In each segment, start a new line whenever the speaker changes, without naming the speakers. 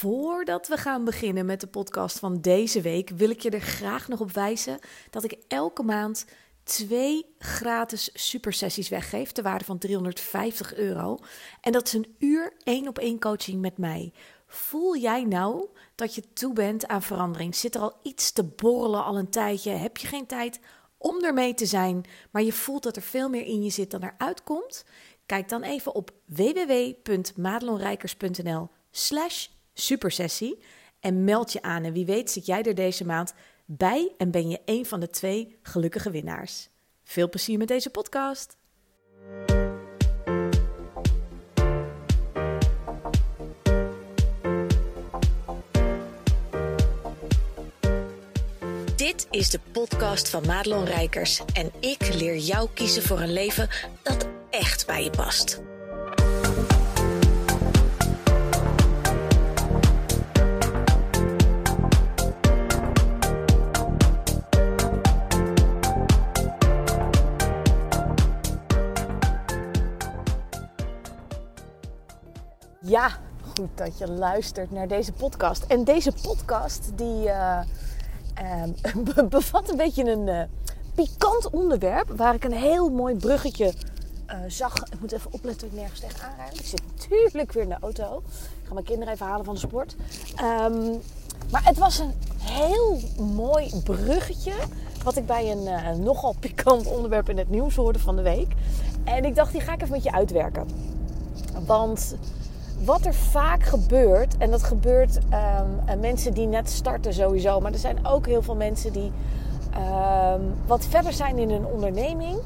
Voordat we gaan beginnen met de podcast van deze week, wil ik je er graag nog op wijzen dat ik elke maand twee gratis supersessies weggeef, ter waarde van 350 euro. En dat is een uur één op één coaching met mij. Voel jij nou dat je toe bent aan verandering? Zit er al iets te borrelen al een tijdje? Heb je geen tijd om ermee te zijn, maar je voelt dat er veel meer in je zit dan eruit komt? Kijk dan even op www.madelonrijkers.nl slash supersessie en meld je aan. En wie weet zit jij er deze maand bij en ben je een van de twee gelukkige winnaars. Veel plezier met deze podcast. Dit is de podcast van Madelon Rijkers en ik leer jou kiezen voor een leven dat echt bij je past. Dat je luistert naar deze podcast. En deze podcast die uh, uh, bevat een beetje een uh, pikant onderwerp waar ik een heel mooi bruggetje zag. Ik moet even opletten dat ik nergens tegen aanrijd. Ik zit natuurlijk weer in de auto. Ik ga mijn kinderen even halen van de sport. Um, maar het was een heel mooi bruggetje. Wat ik bij een nogal pikant onderwerp in het nieuws hoorde van de week. En ik dacht, die ga ik even met je uitwerken. Want wat er vaak gebeurt, en dat gebeurt um, mensen die net starten sowieso, maar er zijn ook heel veel mensen die um, wat verder zijn in hun onderneming,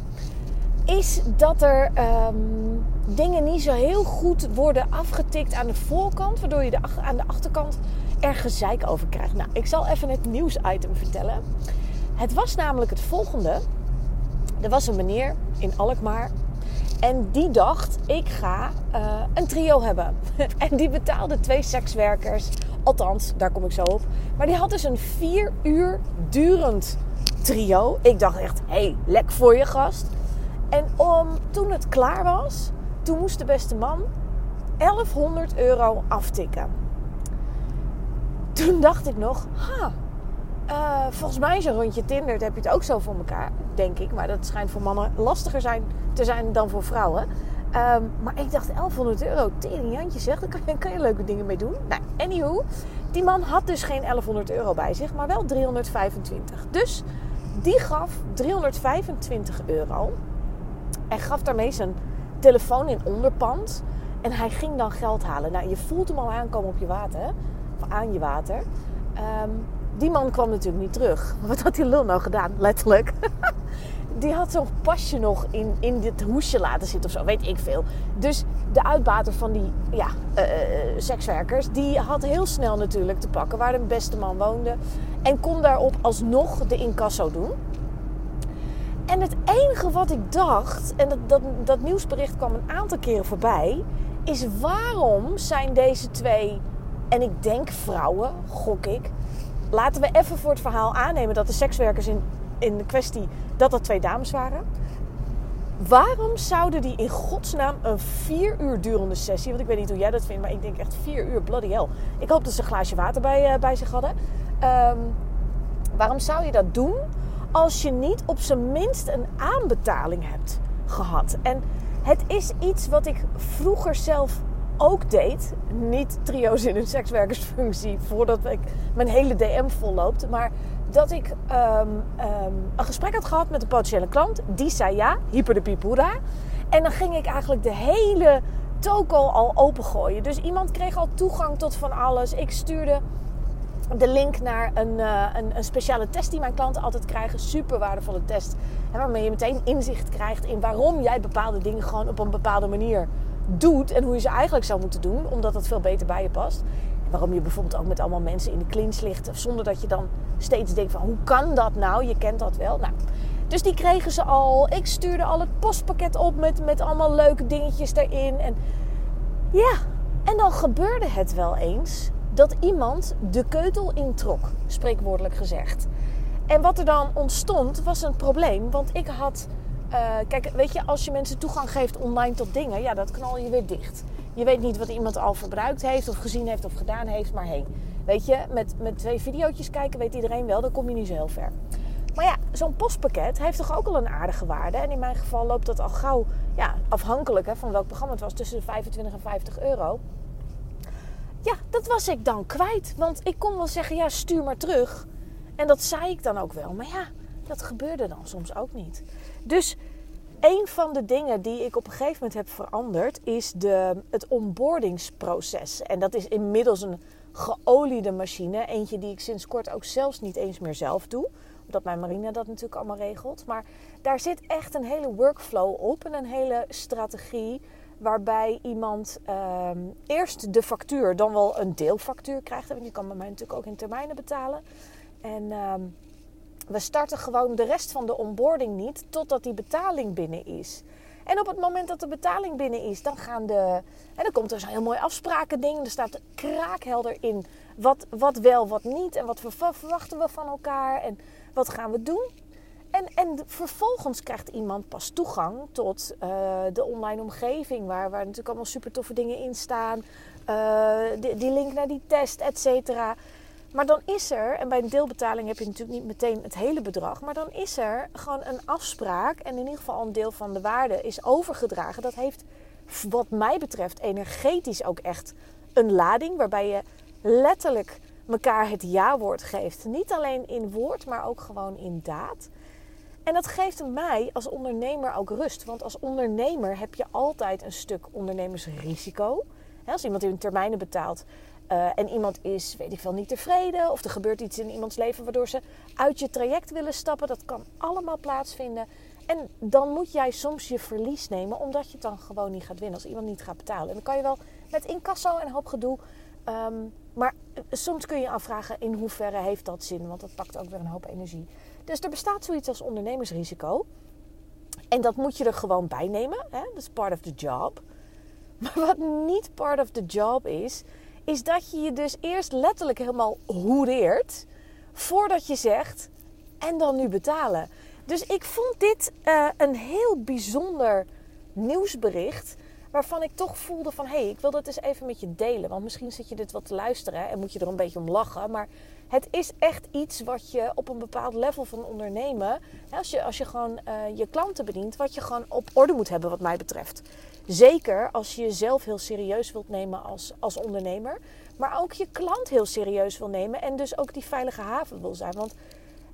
is dat er um, dingen niet zo heel goed worden afgetikt aan de voorkant, waardoor je de, aan de achterkant er gezeik over krijgt. Nou, ik zal even het nieuwsitem vertellen. Het was namelijk het volgende. Er was een meneer in Alkmaar en die dacht, ik ga uh, een trio hebben. en die betaalde twee sekswerkers. Althans, daar kom ik zo op. Maar die had dus een vier uur durend trio. Ik dacht echt, hé, hey, lek voor je gast. En om, toen het klaar was, toen moest de beste man 1100 euro aftikken. Toen dacht ik nog, ha, uh, volgens mij zo'n rondje Tinder heb je het ook zo voor elkaar, denk ik. Maar dat schijnt voor mannen lastiger zijn, te zijn dan voor vrouwen. Um, maar ik dacht 1100 euro, tering Jantje zeg, daar kan je, kan je leuke dingen mee doen. Nou, anywho, die man had dus geen 1100 euro bij zich, maar wel 325. Dus die gaf 325 euro en gaf daarmee zijn telefoon in onderpand. En hij ging dan geld halen. Nou, je voelt hem al aankomen op je water, of aan je water. Um, die man kwam natuurlijk niet terug. Wat had die lul nou gedaan? Letterlijk. Die had zo'n pasje nog in, in dit hoesje laten zitten of zo, weet ik veel. Dus de uitbater van die ja, uh, sekswerkers, die had heel snel natuurlijk te pakken waar de beste man woonde. En kon daarop alsnog de incasso doen. En het enige wat ik dacht, en dat, dat, dat nieuwsbericht kwam een aantal keren voorbij, is waarom zijn deze twee, en ik denk vrouwen, gok ik, laten we even voor het verhaal aannemen dat de sekswerkers in, in de kwestie dat dat twee dames waren. Waarom zouden die in godsnaam een vier uur durende sessie, want ik weet niet hoe jij dat vindt, maar ik denk echt vier uur, bloody hell. Ik hoop dat ze een glaasje water bij, uh, bij zich hadden. Um, waarom zou je dat doen als je niet op zijn minst een aanbetaling hebt gehad? En het is iets wat ik vroeger zelf ook deed. Niet trio's in een sekswerkersfunctie voordat ik mijn hele DM volloopt. Maar dat ik um, um, een gesprek had gehad met een potentiële klant. Die zei ja, hyper de pipura. En dan ging ik eigenlijk de hele toko al opengooien. Dus iemand kreeg al toegang tot van alles. Ik stuurde de link naar een, uh, een, een, speciale test die mijn klanten altijd krijgen. Super waardevolle test. Waarmee je meteen inzicht krijgt in waarom jij bepaalde dingen gewoon op een bepaalde manier doet en hoe je ze eigenlijk zou moeten doen, omdat dat veel beter bij je past. Waarom je bijvoorbeeld ook met allemaal mensen in de clinch ligt, zonder dat je dan steeds denkt van hoe kan dat nou? Je kent dat wel. Nou, dus die kregen ze al. Ik stuurde al het postpakket op met, met allemaal leuke dingetjes erin. En ja, en dan gebeurde het wel eens dat iemand de keutel introk, spreekwoordelijk gezegd. En wat er dan ontstond was een probleem, want ik had uh, kijk, weet je, als je mensen toegang geeft online tot dingen, ja, dat knal je weer dicht. Je weet niet wat iemand al verbruikt heeft of gezien heeft of gedaan heeft. Maar hey, weet je, met, met twee video's kijken weet iedereen wel, dan kom je niet zo heel ver. Maar ja, zo'n postpakket heeft toch ook al een aardige waarde. En in mijn geval loopt dat al gauw, ja, afhankelijk hè, van welk programma het was, tussen de 25 en 50 euro. Ja, dat was ik dan kwijt. Want ik kon wel zeggen, ja, stuur maar terug. En dat zei ik dan ook wel. Maar ja, dat gebeurde dan soms ook niet. Dus een van de dingen die ik op een gegeven moment heb veranderd is de, het onboardingsproces. En dat is inmiddels een geoliede machine. Eentje die ik sinds kort ook zelfs niet eens meer zelf doe. Omdat mijn marine dat natuurlijk allemaal regelt. Maar daar zit echt een hele workflow op en een hele strategie. Waarbij iemand ehm, eerst de factuur, dan wel een deelfactuur krijgt. Want je kan bij mij natuurlijk ook in termijnen betalen. En ehm, we starten gewoon de rest van de onboarding niet totdat die betaling binnen is. En op het moment dat de betaling binnen is, dan gaan de. En dan komt er zo'n heel mooi afspraken ding. Er staat kraakhelder in wat, wat wel, wat niet. En wat verwachten we van elkaar. En wat gaan we doen. En, en vervolgens krijgt iemand pas toegang tot uh, de online omgeving. Waar, waar natuurlijk allemaal super toffe dingen in staan. Uh, die, die, link naar die test, et cetera. Maar dan is er, en bij een deelbetaling heb je natuurlijk niet meteen het hele bedrag, maar dan is er gewoon een afspraak en in ieder geval een deel van de waarde is overgedragen. Dat heeft, wat mij betreft, energetisch ook echt een lading waarbij je letterlijk elkaar het ja-woord geeft. Niet alleen in woord, maar ook gewoon in daad. En dat geeft mij als ondernemer ook rust. Want als ondernemer heb je altijd een stuk ondernemersrisico. Als iemand in termijnen betaalt, uh, en iemand is, weet ik veel, niet tevreden. Of er gebeurt iets in iemands leven waardoor ze uit je traject willen stappen. Dat kan allemaal plaatsvinden. En dan moet jij soms je verlies nemen, omdat je het dan gewoon niet gaat winnen. Als iemand niet gaat betalen. En dan kan je wel met incasso en een hoop gedoe. Um, maar soms kun je afvragen in hoeverre heeft dat zin. Want dat pakt ook weer een hoop energie. Dus er bestaat zoiets als ondernemersrisico. En dat moet je er gewoon bij nemen. Dat is part of the job. Maar wat niet part of the job is, is dat je je dus eerst letterlijk helemaal hoereert voordat je zegt en dan nu betalen. Dus ik vond dit uh, een heel bijzonder nieuwsbericht. Waarvan ik toch voelde van hé, hey, ik wil dat eens even met je delen. Want misschien zit je dit wat te luisteren en moet je er een beetje om lachen. Maar het is echt iets wat je op een bepaald level van ondernemen. Als je, als je gewoon uh, je klanten bedient, wat je gewoon op orde moet hebben, wat mij betreft. Zeker als je jezelf heel serieus wilt nemen als, als ondernemer. Maar ook je klant heel serieus wil nemen. En dus ook die veilige haven wil zijn. Want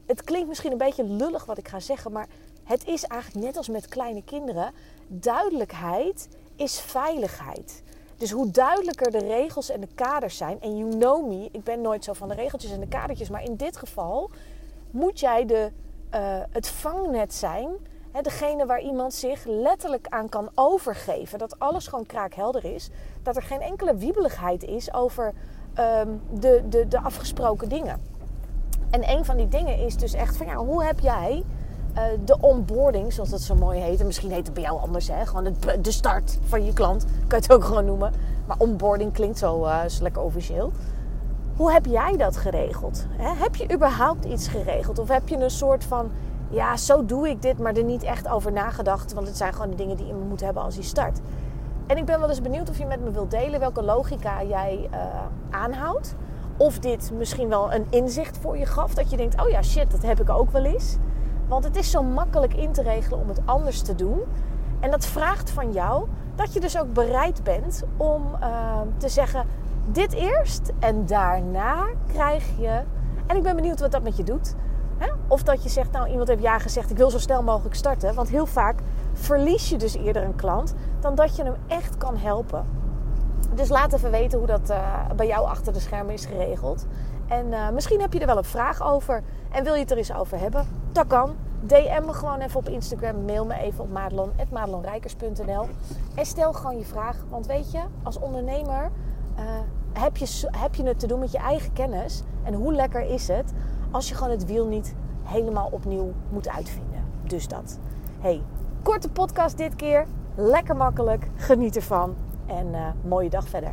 het klinkt misschien een beetje lullig wat ik ga zeggen. Maar het is eigenlijk net als met kleine kinderen. Duidelijkheid is veiligheid. Dus hoe duidelijker de regels en de kaders zijn. En you know me, ik ben nooit zo van de regeltjes en de kadertjes. Maar in dit geval moet jij de, uh, het vangnet zijn degene waar iemand zich letterlijk aan kan overgeven. Dat alles gewoon kraakhelder is. Dat er geen enkele wiebeligheid is over ehm, de, de, de afgesproken dingen. En een van die dingen is dus echt van ja, hoe heb jij uh, de onboarding, zoals dat zo mooi heet. En misschien heet het bij jou anders, hè? Gewoon de, start van je klant. Kan je het ook gewoon noemen. Maar onboarding klinkt zo, uh, zo lekker officieel. Hoe heb jij dat geregeld? Heb je überhaupt iets geregeld? Of heb je een soort van ja, zo doe ik dit, maar er niet echt over nagedacht. Want het zijn gewoon de dingen die je moet hebben als je start. En ik ben wel eens benieuwd of je met me wilt delen welke logica jij uh, aanhoudt. Of dit misschien wel een inzicht voor je gaf. Dat je denkt, oh ja, shit, dat heb ik ook wel eens. Want het is zo makkelijk in te regelen om het anders te doen. En dat vraagt van jou dat je dus ook bereid bent om uh, te zeggen: dit eerst en daarna krijg je. En ik ben benieuwd wat dat met je doet. Of dat je zegt, nou iemand heeft ja gezegd, ik wil zo snel mogelijk starten. Want heel vaak verlies je dus eerder een klant dan dat je hem echt kan helpen. Dus laat even weten hoe dat uh, bij jou achter de schermen is geregeld. En uh, misschien heb je er wel een vraag over en wil je het er eens over hebben. Dat kan. DM me gewoon even op Instagram. Mail me even op madelon.madelonrijkers.nl En stel gewoon je vraag. Want weet je, als ondernemer uh, heb, je, heb je het te doen met je eigen kennis. En hoe lekker is het als je gewoon het wiel niet helemaal opnieuw moet uitvinden. Dus dat. Hey, korte podcast dit keer. Lekker makkelijk. Geniet ervan. En uh, mooie dag verder.